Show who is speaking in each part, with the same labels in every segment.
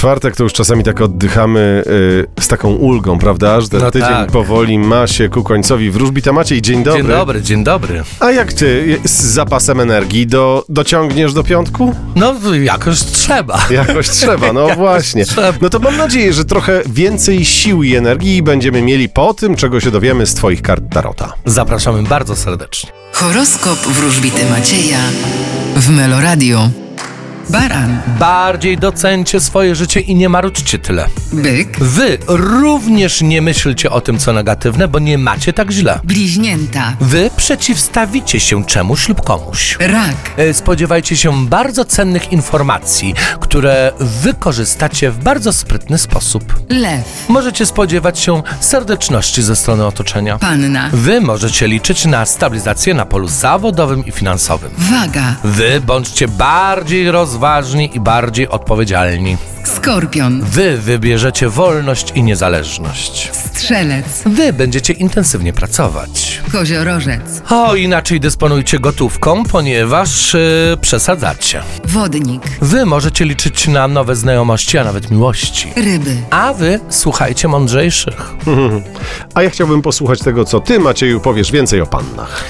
Speaker 1: czwartek to już czasami tak oddychamy y, z taką ulgą, prawda? Że ten
Speaker 2: No
Speaker 1: tydzień
Speaker 2: tak.
Speaker 1: powoli ma się ku końcowi. Wróżbita Maciej, dzień dobry.
Speaker 2: Dzień dobry, dzień dobry.
Speaker 1: A jak ty z zapasem energii do, dociągniesz do piątku?
Speaker 2: No jakoś trzeba.
Speaker 1: Jakoś trzeba, no właśnie.
Speaker 2: trzeba.
Speaker 1: No to mam nadzieję, że trochę więcej sił i energii będziemy mieli po tym, czego się dowiemy z twoich kart Tarota.
Speaker 2: Zapraszamy bardzo serdecznie.
Speaker 3: Horoskop wróżbity Macieja w Meloradio. Baran,
Speaker 2: Bardziej docencie swoje życie i nie marudźcie tyle.
Speaker 3: byk,
Speaker 2: Wy również nie myślcie o tym, co negatywne, bo nie macie tak źle.
Speaker 3: bliźnięta,
Speaker 2: Wy przeciwstawicie się czemuś lub komuś.
Speaker 3: rak,
Speaker 2: E, Spodziewajcie się bardzo cennych informacji, które wykorzystacie w bardzo sprytny sposób.
Speaker 3: lew,
Speaker 2: Możecie spodziewać się serdeczności ze strony otoczenia.
Speaker 3: panna,
Speaker 2: Wy możecie liczyć na stabilizację na polu zawodowym i finansowym.
Speaker 3: waga,
Speaker 2: Wy bądźcie bardziej rozważni i bardziej odpowiedzialni.
Speaker 3: skorpion,
Speaker 2: Wy wybierzecie wolność i niezależność.
Speaker 3: strzelec,
Speaker 2: Wy będziecie intensywnie pracować.
Speaker 3: koziorożec,
Speaker 2: O, inaczej dysponujcie gotówką, ponieważ yy, przesadzacie.
Speaker 3: wodnik,
Speaker 2: Wy możecie liczyć na nowe znajomości, a nawet miłości.
Speaker 3: ryby,
Speaker 2: A wy słuchajcie mądrzejszych.
Speaker 1: A ja chciałbym posłuchać tego, co ty, Macieju, powiesz więcej o pannach.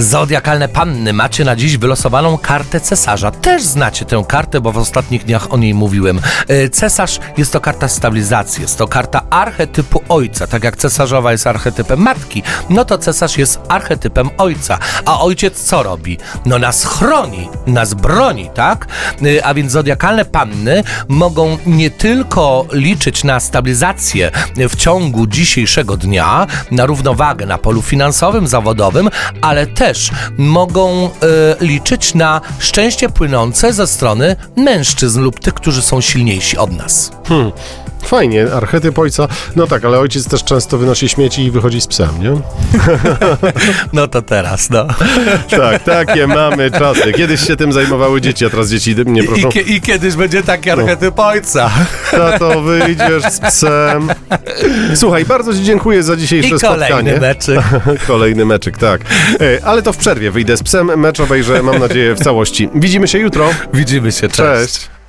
Speaker 2: Zodiakalne panny macie na dziś wylosowaną kartę cesarza. Też znacie tę kartę, bo w ostatnich dniach o niej mówiłem. E, Cesarz jest to karta stabilizacji, jest to karta archetypu ojca. Tak jak cesarzowa jest archetypem matki, no to cesarz jest archetypem ojca. A ojciec co robi? No nas chroni, nas broni, tak? E, A więc zodiakalne panny mogą nie tylko liczyć na stabilizację w ciągu dzisiejszego dnia, na równowagę na polu finansowym, zawodowym, ale też mogą e, liczyć na szczęście płynące ze strony mężczyzn lub tych, którzy są silniejsi od nas.
Speaker 1: Fajnie, archetyp ojca. No tak, ale ojciec też często wynosi śmieci i wychodzi z psem, nie?
Speaker 2: No to teraz, no.
Speaker 1: Tak, takie mamy czasy. Kiedyś się tym zajmowały dzieci, a teraz dzieci mnie proszą.
Speaker 2: I, I kiedyś będzie taki archetyp ojca.
Speaker 1: Tato, wyjdziesz z psem. Słuchaj, bardzo Ci dziękuję za dzisiejsze
Speaker 2: I
Speaker 1: spotkanie.
Speaker 2: kolejny meczyk.
Speaker 1: Kolejny meczyk, tak. E, Ale to w przerwie wyjdę z psem, mecz obejrzę, mam nadzieję, w całości. Widzimy się jutro.
Speaker 2: Widzimy się, cześć.
Speaker 1: Cześć.